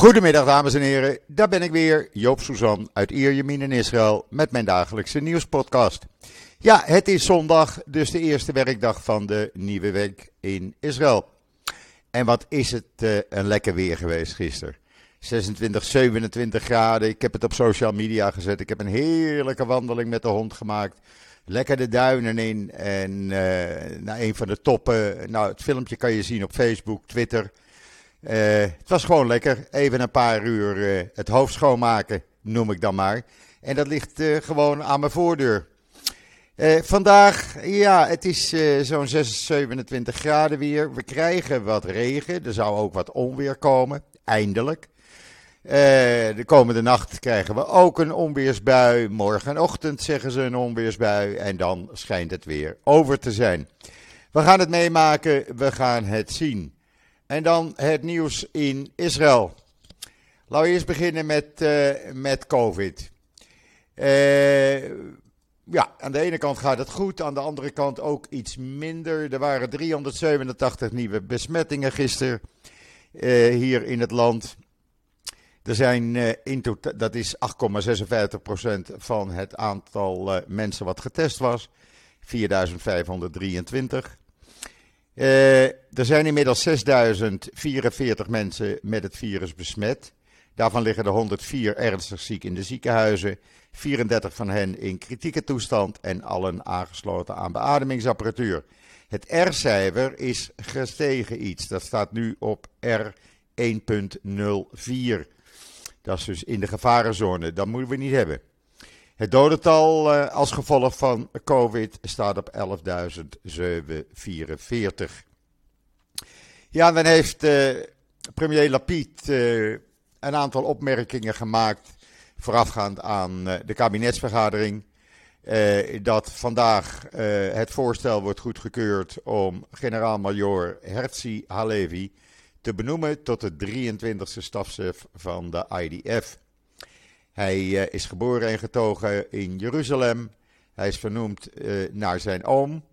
Goedemiddag dames en heren, daar ben ik weer, Joop Suzan uit Ierjemien in Israël met mijn dagelijkse nieuwspodcast. Ja, het is zondag, dus de eerste werkdag van de nieuwe week in Israël. En wat is het uh, een lekker weer geweest gisteren. 26, 27 graden, ik heb het op social media gezet, ik heb een heerlijke wandeling met de hond gemaakt. Lekker de duinen in en uh, naar een van de toppen. Nou, het filmpje kan je zien op Facebook, Twitter... Uh, het was gewoon lekker. Even een paar uur uh, het hoofd schoonmaken, noem ik dan maar. En dat ligt uh, gewoon aan mijn voordeur. vandaag, ja, het is zo'n 27 graden weer. We krijgen wat regen. Er zou ook wat onweer komen, eindelijk. de komende nacht krijgen we ook een onweersbui. Morgenochtend zeggen ze een onweersbui. En dan schijnt het weer over te zijn. We gaan het meemaken, we gaan het zien. En dan het nieuws in Israël. Laten we eerst beginnen met, uh, met COVID. Uh, ja, aan de ene kant gaat het goed, aan de andere kant ook iets minder. Er waren 387 nieuwe besmettingen gisteren uh, hier in het land. Er zijn in totaal, dat is 8,56% van het aantal mensen wat getest was. 4523. Uh, er zijn inmiddels 6044 mensen met het virus besmet. Daarvan liggen er 104 ernstig ziek in de ziekenhuizen. 34 van hen in kritieke toestand en allen aangesloten aan beademingsapparatuur. Het R-cijfer is gestegen iets. Dat staat nu op R1.04. Dat is dus in de gevarenzone. Dat moeten we niet hebben. Het dodental uh, als gevolg van COVID staat op 11.744. Ja, dan heeft uh, premier Lapid uh, een aantal opmerkingen gemaakt voorafgaand aan de kabinetsvergadering. dat vandaag het voorstel wordt goedgekeurd om generaal-majoor Herzi Halevi te benoemen tot de 23e stafchef van de IDF. Hij uh, is geboren en getogen in Jeruzalem. Hij is vernoemd uh, naar zijn oom.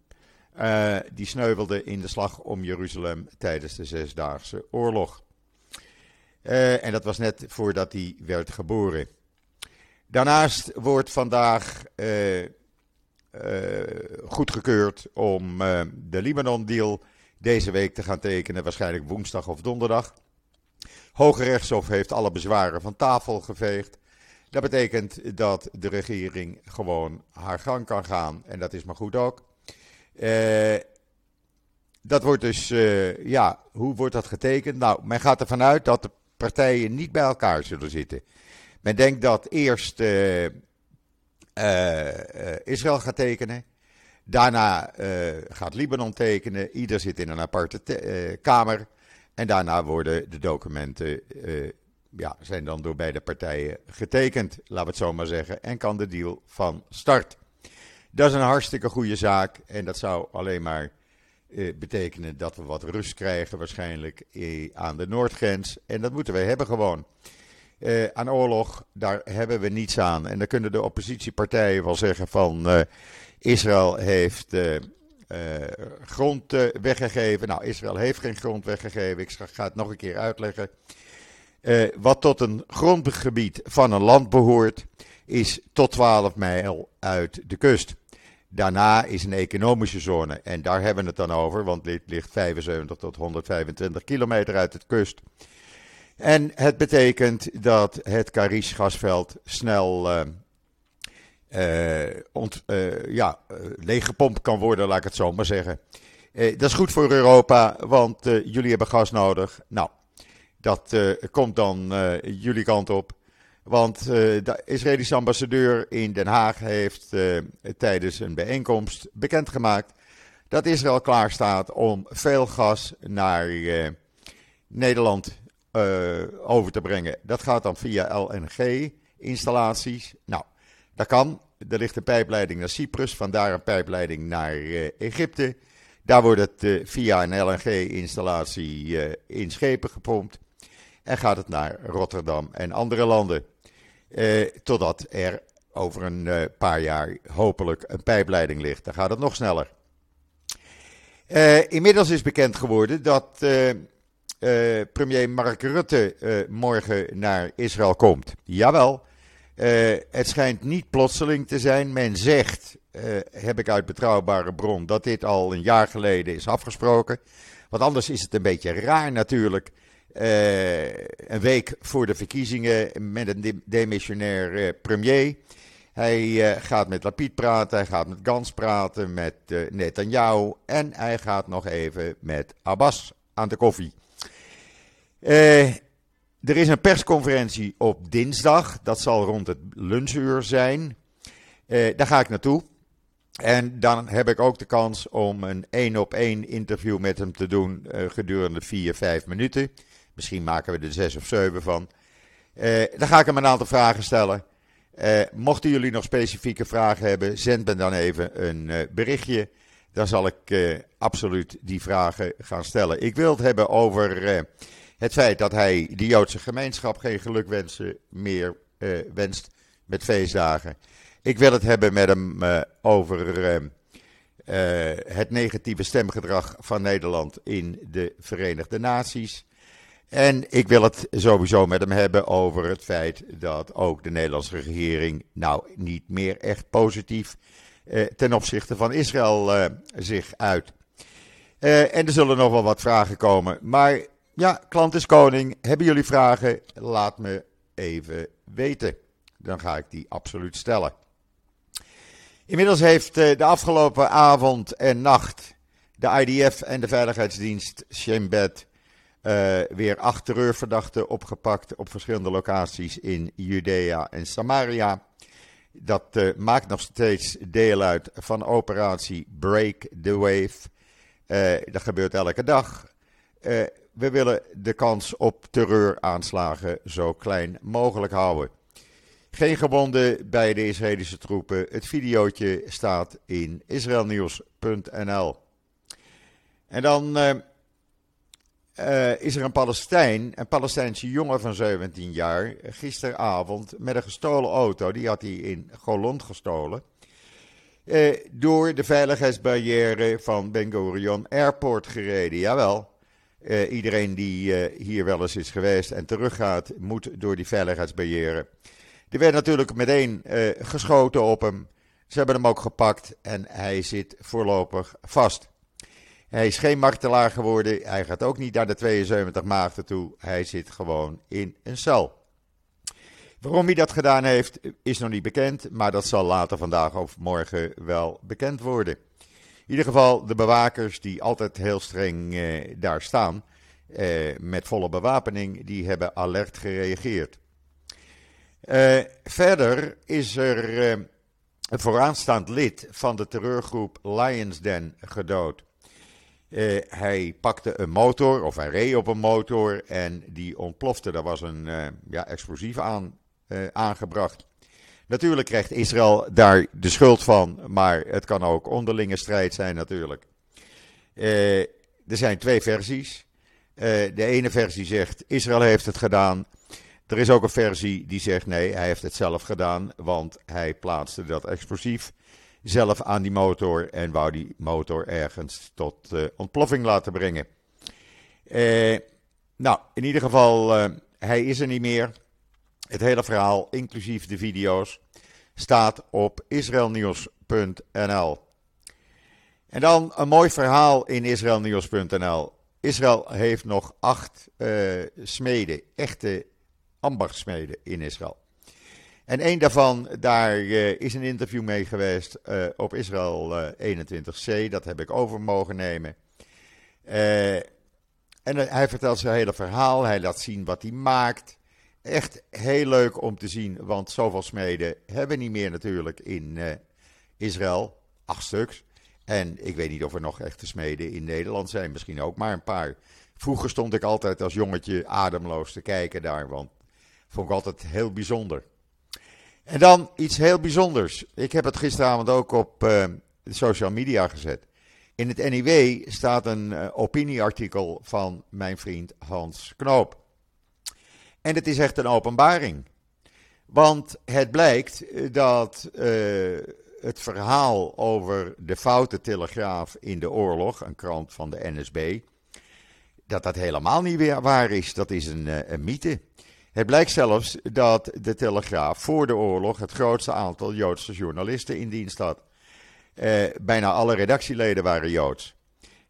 Uh, die sneuvelde in de slag om Jeruzalem tijdens de Zesdaagse Oorlog. en dat was net voordat hij werd geboren. Daarnaast wordt vandaag goedgekeurd om de Libanon-deal deze week te gaan tekenen, waarschijnlijk woensdag of donderdag. Hoge Rechtshof heeft alle bezwaren van tafel geveegd. Dat betekent dat de regering gewoon haar gang kan gaan. En dat is maar goed ook. Uh, dat wordt dus, uh, ja, hoe wordt dat getekend? Nou, men gaat ervan uit dat de partijen niet bij elkaar zullen zitten. Men denkt dat eerst uh, Israël gaat tekenen. Daarna gaat Libanon tekenen. Ieder zit in een aparte kamer. En daarna worden de documenten ja, zijn dan door beide partijen getekend, laten we het zo maar zeggen, en kan de deal van start. Dat is een hartstikke goede zaak en dat zou alleen maar eh, betekenen dat we wat rust krijgen waarschijnlijk eh, aan de noordgrens. En dat moeten we hebben gewoon. Eh, aan oorlog, daar hebben we niets aan. En dan kunnen de oppositiepartijen wel zeggen van eh, Israël heeft eh, eh, grond weggegeven. Nou, Israël heeft geen grond weggegeven. Ik ga het nog een keer uitleggen. Uh, wat tot een grondgebied van een land behoort, is tot 12 mijl uit de kust. Daarna is een economische zone en daar hebben we het dan over, want dit ligt 75 tot 125 kilometer uit de kust. En het betekent dat het Karish gasveld snel uh, uh, leeggepompt kan worden, laat ik het zo maar zeggen. dat is goed voor Europa, want jullie hebben gas nodig. Nou, dat uh, komt dan uh, jullie kant op. Want uh, de Israëlische ambassadeur in Den Haag heeft tijdens een bijeenkomst bekendgemaakt dat Israël klaar staat om veel gas naar Nederland over te brengen. Dat gaat dan via LNG-installaties. Nou, dat kan. Er ligt een pijpleiding naar Cyprus, vandaar een pijpleiding naar Egypte. Daar wordt het via een LNG-installatie in schepen gepompt en gaat het naar Rotterdam en andere landen. Eh, totdat er over een eh, paar jaar hopelijk een pijpleiding ligt. Dan gaat het nog sneller. Uh, inmiddels is bekend geworden dat premier Mark Rutte morgen naar Israël komt. Jawel, het schijnt niet plotseling te zijn. Men zegt, heb ik uit betrouwbare bron, dat dit al een jaar geleden is afgesproken. Want anders is het een beetje raar natuurlijk. Een week voor de verkiezingen met een demissionair premier. Hij uh, gaat met Lapid praten, hij gaat met Gans praten, met uh, Netanyahu en hij gaat nog even met Abbas aan de koffie. Er is een persconferentie op dinsdag, dat zal rond het lunchuur zijn. daar ga ik naartoe. En dan heb ik ook de kans om een één op één interview met hem te doen gedurende 4, 5 minuten. Misschien maken we er 6 of 7 van. dan ga ik hem een aantal vragen stellen. Uh, mochten jullie nog specifieke vragen hebben, zend me dan even een uh, berichtje. Dan zal ik uh, absoluut die vragen gaan stellen. Ik wil het hebben over het feit dat hij de Joodse gemeenschap geen gelukwensen meer wenst met feestdagen. Ik wil het hebben met hem over het negatieve stemgedrag van Nederland in de Verenigde Naties. En ik wil het sowieso met hem hebben over het feit dat ook de Nederlandse regering nou niet meer echt positief eh, ten opzichte van Israël eh, zich uit. Eh, en er zullen nog wel wat vragen komen. Maar ja, klant is koning. Hebben jullie vragen? Laat me even weten. Dan ga ik die absoluut stellen. Inmiddels heeft eh, de afgelopen avond en nacht de IDF en de Veiligheidsdienst Shin Bet uh, weer acht terreurverdachten opgepakt op verschillende locaties in Judea en Samaria. Dat uh, maakt nog steeds deel uit van operatie Break the Wave. Uh, dat gebeurt elke dag. we willen de kans op terreuraanslagen zo klein mogelijk houden. Geen gewonden bij de Israëlische troepen. Het videootje staat in israelnieuws.nl. En dan uh, is er een Palestijn, een Palestijnse jongen van 17 jaar, gisteravond met een gestolen auto, die had hij in Golond gestolen, uh, door de veiligheidsbarrière van Ben Gurion Airport gereden. Jawel, uh, iedereen die hier wel eens is geweest en teruggaat, moet door die veiligheidsbarrière. Er werd natuurlijk meteen geschoten op hem. Ze hebben hem ook gepakt en hij zit voorlopig vast. Hij is geen martelaar geworden. Hij gaat ook niet naar de 72 maagden toe. Hij zit gewoon in een cel. Waarom hij dat gedaan heeft, is nog niet bekend. Maar dat zal later vandaag of morgen wel bekend worden. In ieder geval, de bewakers die altijd heel streng eh, daar staan. Eh, met volle bewapening, die hebben alert gereageerd. Uh, verder is er uh, een vooraanstaand lid van de terreurgroep Lions Den gedood. Uh, hij pakte een motor, of hij reed op een motor en die ontplofte. Daar was een uh, ja, explosief aan uh, aangebracht. Natuurlijk krijgt Israël daar de schuld van, maar het kan ook onderlinge strijd zijn natuurlijk. er zijn twee versies. de ene versie zegt Israël heeft het gedaan. Er is ook een versie die zegt nee, hij heeft het zelf gedaan, want hij plaatste dat explosief zelf aan die motor en wou die motor ergens tot uh, ontploffing laten brengen. Uh, nou, in ieder geval, uh, hij is er niet meer. Het hele verhaal, inclusief de video's, staat op israelnieuws.nl. En dan een mooi verhaal in israelnieuws.nl. Israël heeft nog acht smeden, echte ambachtsmeden in Israël. En één daarvan, daar uh, is een interview mee geweest uh, op Israël uh, eh, 21c. Dat heb ik over mogen nemen. en hij vertelt zijn hele verhaal. Hij laat zien wat hij maakt. Echt heel leuk om te zien, want zoveel smeden hebben we niet meer natuurlijk in Israël. Acht stuks. En ik weet niet of er nog echte smeden in Nederland zijn. Misschien ook maar een paar. Vroeger stond ik altijd als jongetje ademloos te kijken daar, want vond ik altijd heel bijzonder. En dan iets heel bijzonders. Ik heb het gisteravond ook op de social media gezet. In het NIW staat een uh, opinieartikel van mijn vriend Hans Knoop. En het is echt een openbaring. Want het blijkt eh, dat het verhaal over de foute telegraaf in de oorlog, een krant van de NSB, dat dat helemaal niet waar is. Dat is een, een mythe. Het blijkt zelfs dat de Telegraaf voor de oorlog het grootste aantal Joodse journalisten in dienst had. Uh, bijna alle redactieleden waren Joods.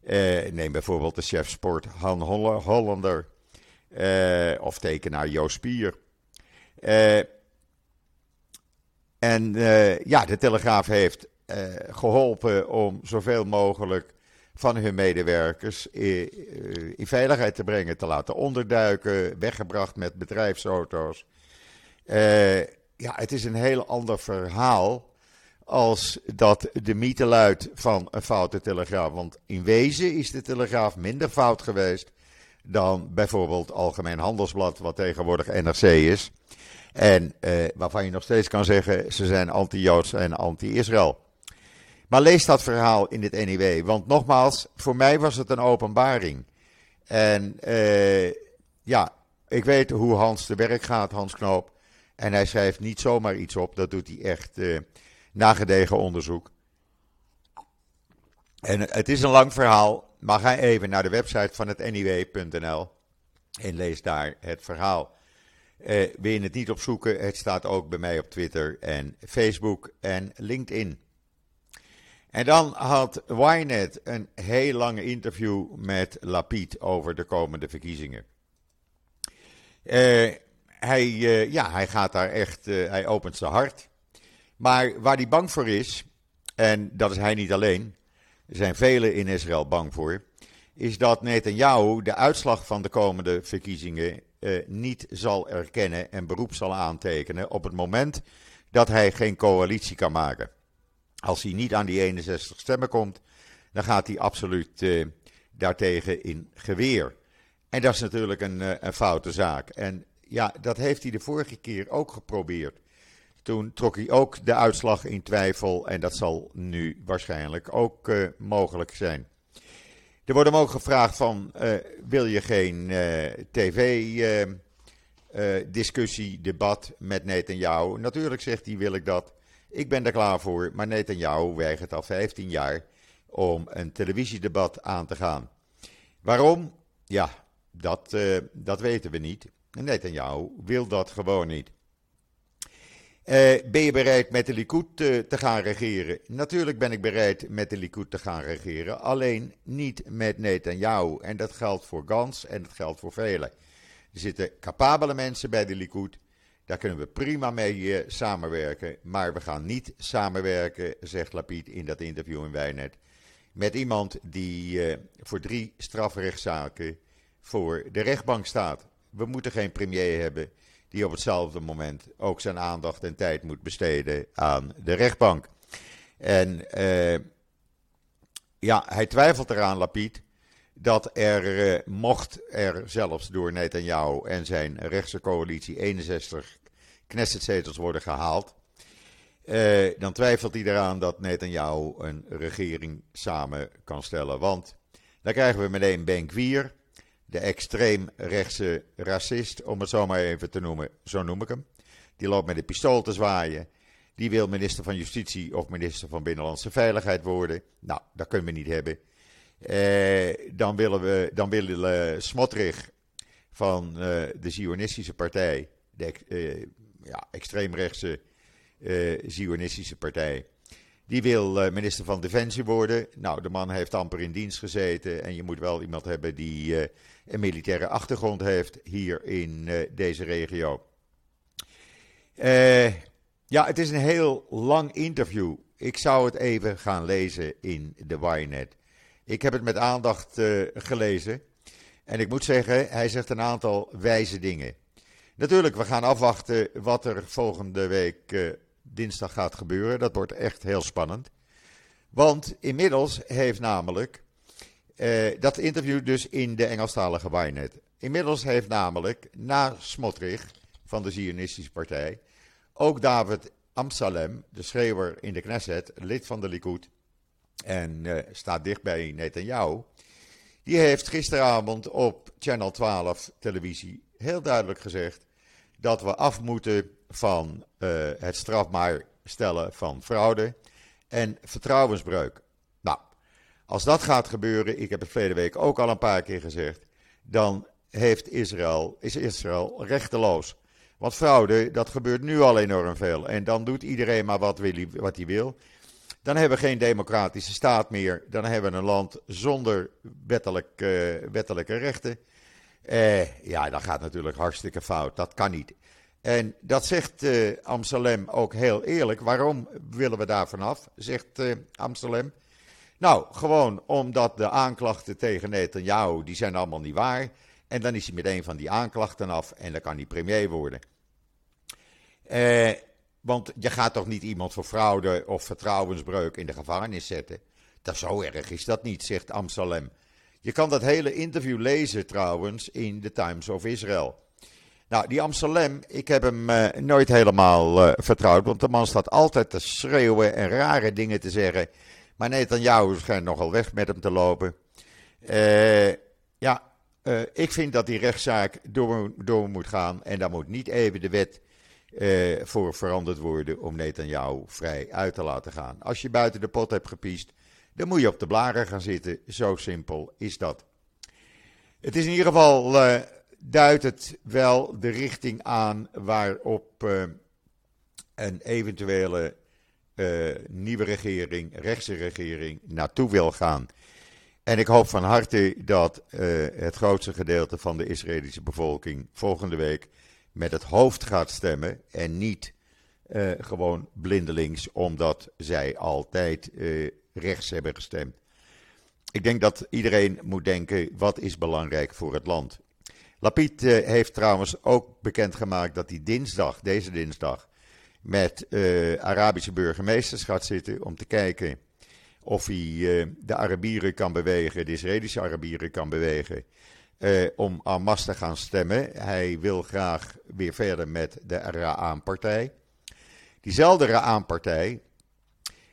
Uh, neem bijvoorbeeld de chef sport Han Hollander uh, of tekenaar Joost Spier. en ja, de Telegraaf heeft geholpen om zoveel mogelijk van hun medewerkers in veiligheid te brengen, te laten onderduiken, weggebracht met bedrijfsauto's. ja, het is een heel ander verhaal als dat de mythe luidt van een foute telegraaf. Want in wezen is de telegraaf minder fout geweest dan bijvoorbeeld Algemeen Handelsblad, wat tegenwoordig NRC is. En eh, waarvan je nog steeds kan zeggen, ze zijn anti-Joods en anti-Israël. Maar lees dat verhaal in het NIW, want nogmaals, voor mij was het een openbaring. En eh, ja, ik weet hoe Hans te werk gaat, Hans Knoop. En hij schrijft niet zomaar iets op, dat doet hij echt... Eh, nagedegen onderzoek. En het is een lang verhaal, maar ga even naar de website van het niw.nl en lees daar het verhaal. Eh, wil je het niet opzoeken? Het staat ook bij mij op Twitter en Facebook en LinkedIn. En dan had Wynet een heel lange interview met Lapid over de komende verkiezingen. Uh, hij, uh, ja, hij gaat daar echt, uh, hij opent zijn hart. Maar waar hij bang voor is, en dat is hij niet alleen, er zijn velen in Israël bang voor, is dat Netanyahu de uitslag van de komende verkiezingen eh, niet zal erkennen en beroep zal aantekenen op het moment dat hij geen coalitie kan maken. Als hij niet aan die 61 stemmen komt, dan gaat hij absoluut eh, daartegen in geweer. En dat is natuurlijk een, uh, een foute zaak. En ja, dat heeft hij de vorige keer ook geprobeerd. Toen trok hij ook de uitslag in twijfel en dat zal nu waarschijnlijk ook uh, mogelijk zijn. Er wordt hem ook gevraagd van, wil je geen tv-discussie, debat met Netanyahu? Natuurlijk zegt hij, wil ik dat. Ik ben er klaar voor, maar Netanyahu weigert al 15 jaar om een televisiedebat aan te gaan. Waarom? Ja, dat, dat weten we niet. Netanyahu wil dat gewoon niet. Uh, ben je bereid met de Likud te, te, gaan regeren? Natuurlijk ben ik bereid met de Likud te gaan regeren, alleen niet met Netanyahu. En dat geldt voor Gans en dat geldt voor velen. Er zitten capabele mensen bij de Likud, daar kunnen we prima mee uh, samenwerken. Maar we gaan niet samenwerken, zegt Lapid in dat interview in Wijnet, met iemand die uh, voor drie strafrechtszaken voor de rechtbank staat. We moeten geen premier hebben die op hetzelfde moment ook zijn aandacht en tijd moet besteden aan de rechtbank. En uh, ja, hij twijfelt eraan, Lapid, dat er, uh, mocht er zelfs door Netanyahu en zijn rechtse coalitie 61 Knessetzetels worden gehaald, uh, dan twijfelt hij eraan dat Netanyahu een regering samen kan stellen. Want dan krijgen we meteen Benkwier, de extreemrechtse racist, om het zo maar even te noemen, zo noem ik hem. Die loopt met een pistool te zwaaien. Die wil minister van Justitie of minister van Binnenlandse Veiligheid worden. Nou, dat kunnen we niet hebben. Eh, dan willen we, dan willen Smotrich van uh, de Zionistische partij, de uh, ja, extreemrechtse Zionistische partij, die wil minister van Defensie worden. Nou, de man heeft amper in dienst gezeten en je moet wel iemand hebben die een militaire achtergrond heeft hier in deze regio. Ja, het is een heel lang interview. Ik zou het even gaan lezen in de Wynet. Ik heb het met aandacht uh, gelezen. En ik moet zeggen, hij zegt een aantal wijze dingen. Natuurlijk, we gaan afwachten wat er volgende week dinsdag gaat gebeuren. Dat wordt echt heel spannend. Want inmiddels heeft namelijk uh, dat interview dus in de Engelstalige Wynet. Inmiddels heeft namelijk na Smotrich van de Zionistische Partij ook David Amsalem, de schreeuwer in de Knesset, lid van de Likud en uh, staat dicht bij Netanyahu, die heeft gisteravond op Channel 12 televisie heel duidelijk gezegd dat we af moeten van uh, het strafbaar stellen van fraude en vertrouwensbreuk. Als dat gaat gebeuren, ik heb het verleden week ook al een paar keer gezegd, dan heeft Israël, is Israël rechteloos. Want fraude, dat gebeurt nu al enorm veel. En dan doet iedereen maar wat hij wil. Dan hebben we geen democratische staat meer. Dan hebben we een land zonder wettelijk, uh, wettelijke rechten. Eh, ja, dat gaat natuurlijk hartstikke fout. Dat kan niet. En dat zegt uh, Amsterdam ook heel eerlijk. Waarom willen we daar vanaf? Zegt Amsterdam. Nou, gewoon omdat de aanklachten tegen Netanyahu, die zijn allemaal niet waar. En dan is hij meteen van die aanklachten af en dan kan hij premier worden. Eh, want je gaat toch niet iemand voor fraude of vertrouwensbreuk in de gevangenis zetten? Dat zo erg is dat niet, zegt Amsterdam. Je kan dat hele interview lezen trouwens in de Times of Israel. Nou, die Amsterdam, ik heb hem uh, nooit helemaal uh, vertrouwd, want de man staat altijd te schreeuwen en rare dingen te zeggen. Maar Netanyahu schijnt nogal weg met hem te lopen. Uh, ja, ik vind dat die rechtszaak door, door, moet gaan en daar moet niet even de wet voor veranderd worden om Netanyahu vrij uit te laten gaan. Als je buiten de pot hebt gepiest, dan moet je op de blaren gaan zitten. Zo simpel is dat. Het is in ieder geval duidt het wel de richting aan waarop uh, een eventuele uh, nieuwe regering, rechtse regering, naartoe wil gaan. En ik hoop van harte dat uh, het grootste gedeelte van de Israëlische bevolking volgende week met het hoofd gaat stemmen en niet gewoon blindelings omdat zij altijd rechts hebben gestemd. Ik denk dat iedereen moet denken: wat is belangrijk voor het land? Lapid uh, heeft trouwens ook bekendgemaakt dat hij dinsdag, deze dinsdag, met uh, Arabische burgemeesters gaat zitten om te kijken of hij uh, de Arabieren kan bewegen, de Israëlische Arabieren kan bewegen, om Hamas te gaan stemmen. Hij wil graag weer verder met de Ra'an-partij. Diezelfde Ra'an-partij,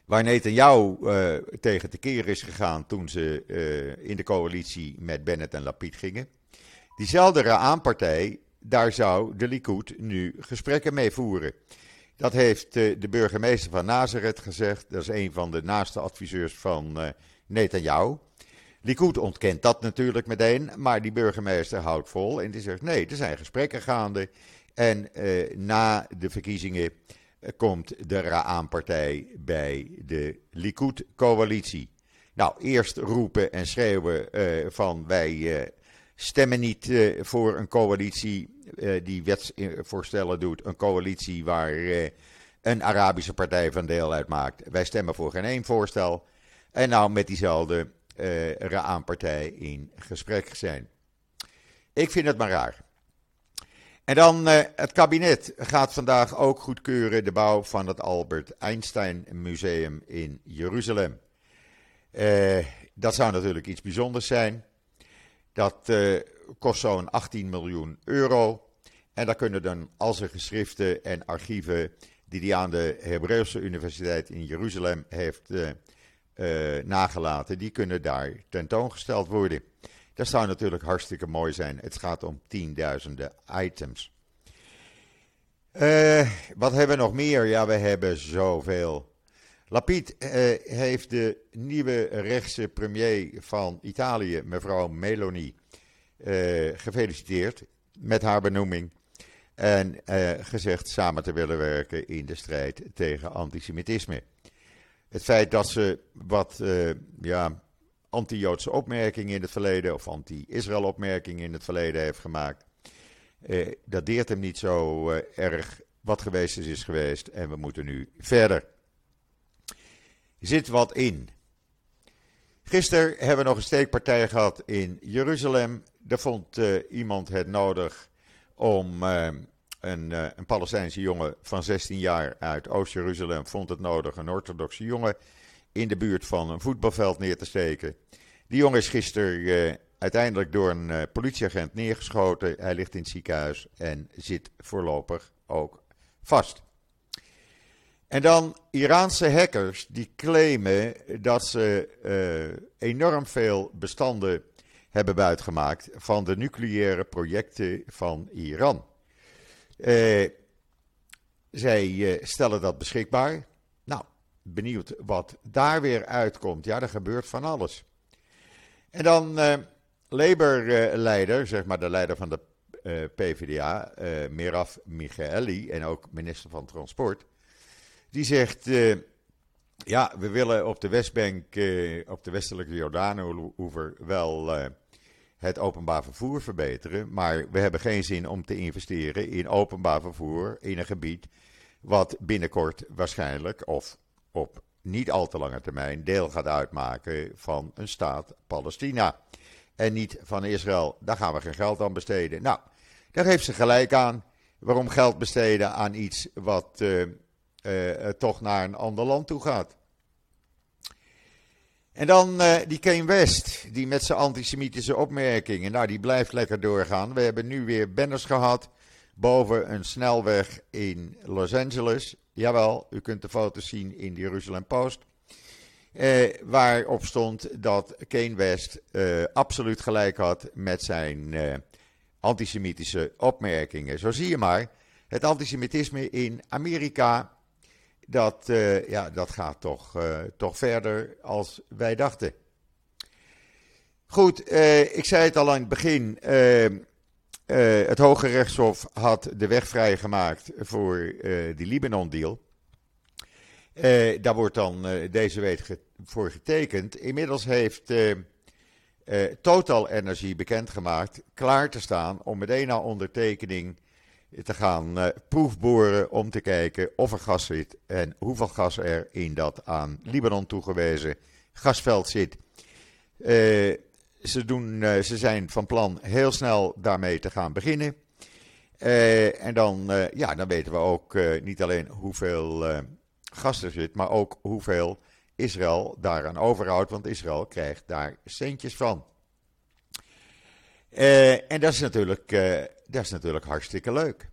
waar Netanyahu uh, tegen te keren is gegaan toen ze in de coalitie met Bennett en Lapid gingen. Diezelfde Ra'an-partij, daar zou de Likud nu gesprekken mee voeren. Dat heeft uh, de burgemeester van Nazareth gezegd. Dat is een van de naaste adviseurs van uh, Netanyahu. Likud ontkent dat natuurlijk meteen, maar die burgemeester houdt vol en die zegt nee, er zijn gesprekken gaande. En uh, na de verkiezingen komt de Ra'an-partij bij de Likud-coalitie. Nou, eerst roepen en schreeuwen van wij stemmen niet voor een coalitie die wetsvoorstellen doet. Een coalitie waar een Arabische partij van deel uitmaakt. Wij stemmen voor geen één voorstel. En nou met diezelfde Ra'an-partij in gesprek zijn. Ik vind het maar raar. En dan het kabinet gaat vandaag ook goedkeuren de bouw van het Albert Einstein Museum in Jeruzalem. dat zou natuurlijk iets bijzonders zijn. Dat kost zo'n 18 miljoen euro. En daar kunnen dan al zijn geschriften en archieven die hij aan de Hebreeuwse Universiteit in Jeruzalem heeft uh, nagelaten, die kunnen daar tentoongesteld worden. Dat zou natuurlijk hartstikke mooi zijn. Het gaat om tienduizenden items. wat hebben we nog meer? Ja, we hebben zoveel. Lapid eh, heeft de nieuwe rechtse premier van Italië, mevrouw Meloni, eh, gefeliciteerd met haar benoeming. En eh, gezegd samen te willen werken in de strijd tegen antisemitisme. Het feit dat ze wat uh, ja, anti-Joodse opmerkingen in het verleden, of anti-Israël opmerkingen in het verleden heeft gemaakt, dat deert hem niet zo erg. Wat geweest is, is geweest. En we moeten nu verder zit wat in. Gisteren hebben we nog een steekpartij gehad in Jeruzalem. Daar vond uh, iemand het nodig om uh, een, uh, een Palestijnse jongen van 16 jaar uit Oost-Jeruzalem vond het nodig een orthodoxe jongen in de buurt van een voetbalveld neer te steken. Die jongen is gisteren uiteindelijk door een politieagent neergeschoten. Hij ligt in het ziekenhuis en zit voorlopig ook vast. En dan Iraanse hackers die claimen dat ze enorm veel bestanden hebben buitgemaakt van de nucleaire projecten van Iran. Uh, zij uh, stellen dat beschikbaar. Nou, benieuwd wat daar weer uitkomt. Ja, er gebeurt van alles. En dan Labour-leider, zeg maar de leider van de PvdA, Miraf Michaeli, en ook minister van Transport, die zegt: Ja, we willen op de Westbank, op de westelijke Jordaanoever, wel het openbaar vervoer verbeteren. Maar we hebben geen zin om te investeren in openbaar vervoer in een gebied wat binnenkort waarschijnlijk of op niet al te lange termijn deel gaat uitmaken van een staat Palestina. En niet van Israël. Daar gaan we geen geld aan besteden. Nou, daar heeft ze gelijk aan. Waarom geld besteden aan iets wat uh, uh, toch naar een ander land toe gaat? En dan uh, die Kane West, die met zijn antisemitische opmerkingen, nou die blijft lekker doorgaan. We hebben nu weer banners gehad boven een snelweg in Los Angeles. Jawel, u kunt de foto's zien in de Jerusalem Post. Uh, waarop stond dat Kane West uh, absoluut gelijk had met zijn antisemitische opmerkingen. Zo zie je maar, het antisemitisme in Amerika dat, uh, ja, dat gaat toch, uh, toch verder als wij dachten. Goed, uh, ik zei het al aan het begin. het Hoge Rechtshof had de weg vrijgemaakt voor die Libanon-deal. daar wordt dan deze week voor getekend. Inmiddels heeft Total Energy bekendgemaakt klaar te staan om meteen na ondertekening te gaan uh, proefboren om te kijken of er gas zit en hoeveel gas er in dat aan Libanon toegewezen gasveld zit. Uh, ze, doen, uh, ze zijn van plan heel snel daarmee te gaan beginnen. en dan, ja, dan weten we ook niet alleen hoeveel gas er zit, maar ook hoeveel Israël daaraan overhoudt, want Israël krijgt daar centjes van. en dat is natuurlijk dat is natuurlijk hartstikke leuk.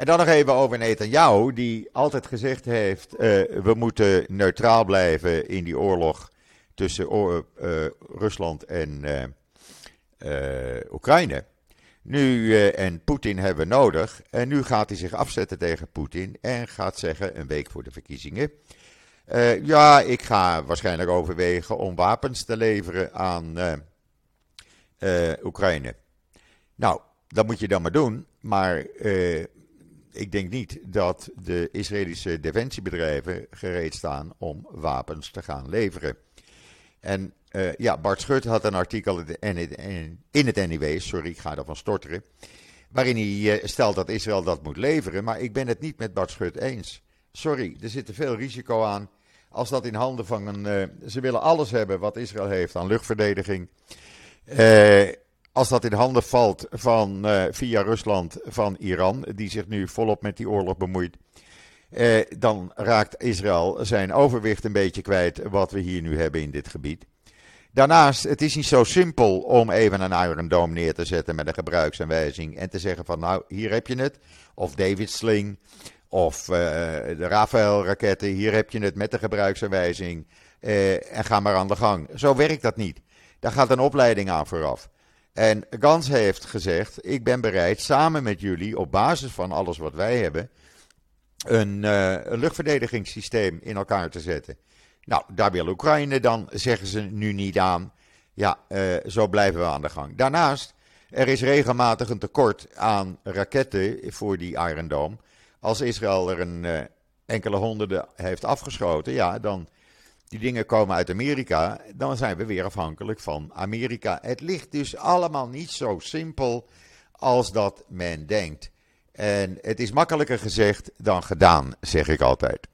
En dan nog even over Netanyahu, die altijd gezegd heeft: uh, we moeten neutraal blijven in die oorlog tussen uh, Rusland en Oekraïne. Nu, en Poetin hebben we nodig. En nu gaat hij zich afzetten tegen Poetin en gaat zeggen, een week voor de verkiezingen. ja, ik ga waarschijnlijk overwegen om wapens te leveren aan Oekraïne. Nou, dat moet je dan maar doen. Maar uh, ik denk niet dat de Israëlische defensiebedrijven gereed staan om wapens te gaan leveren. En uh, ja, Bart Schut had een artikel in het NIW, sorry, ik ga ervan storteren. Waarin hij uh, stelt dat Israël dat moet leveren. Maar ik ben het niet met Bart Schut eens. Sorry, er zit te veel risico aan. Als dat in handen van een. ze willen alles hebben wat Israël heeft aan luchtverdediging. Als dat in handen valt van uh, via Rusland van Iran, die zich nu volop met die oorlog bemoeit, uh, dan raakt Israël zijn overwicht een beetje kwijt wat we hier nu hebben in dit gebied. Daarnaast, het is niet zo simpel om even een Iron Dome neer te zetten met een gebruiksaanwijzing en te zeggen van nou, hier heb je het. Of David Sling, of uh, de Rafael-raketten, hier heb je het met de gebruiksaanwijzing en ga maar aan de gang. Zo werkt dat niet. Daar gaat een opleiding aan vooraf. En Gans heeft gezegd: Ik ben bereid samen met jullie, op basis van alles wat wij hebben, een, uh, luchtverdedigingssysteem in elkaar te zetten. Nou, daar wil Oekraïne dan, zeggen ze nu niet aan. Ja, uh, zo blijven we aan de gang. Daarnaast, er is regelmatig een tekort aan raketten voor die Iron Dome. Als Israël er een uh, enkele honderden heeft afgeschoten, ja, dan die dingen komen uit Amerika, dan zijn we weer afhankelijk van Amerika. Het ligt dus allemaal niet zo simpel als dat men denkt. En het is makkelijker gezegd dan gedaan, zeg ik altijd.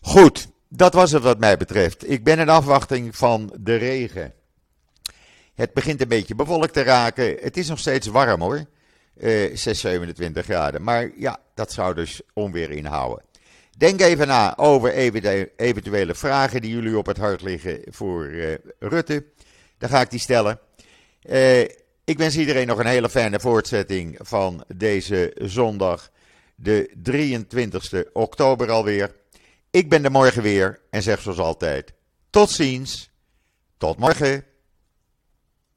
Goed, dat was het wat mij betreft. Ik ben in afwachting van de regen. Het begint een beetje bewolkt te raken. Het is nog steeds warm hoor. Uh, 6, 27 graden. Maar ja, dat zou dus onweer inhouden. Denk even na over eventuele vragen die jullie op het hart liggen voor uh, Rutte. Dan ga ik die stellen. Uh, ik wens iedereen nog een hele fijne voortzetting van deze zondag, de 23 oktober alweer. Ik ben er morgen weer en zeg zoals altijd: tot ziens, tot morgen.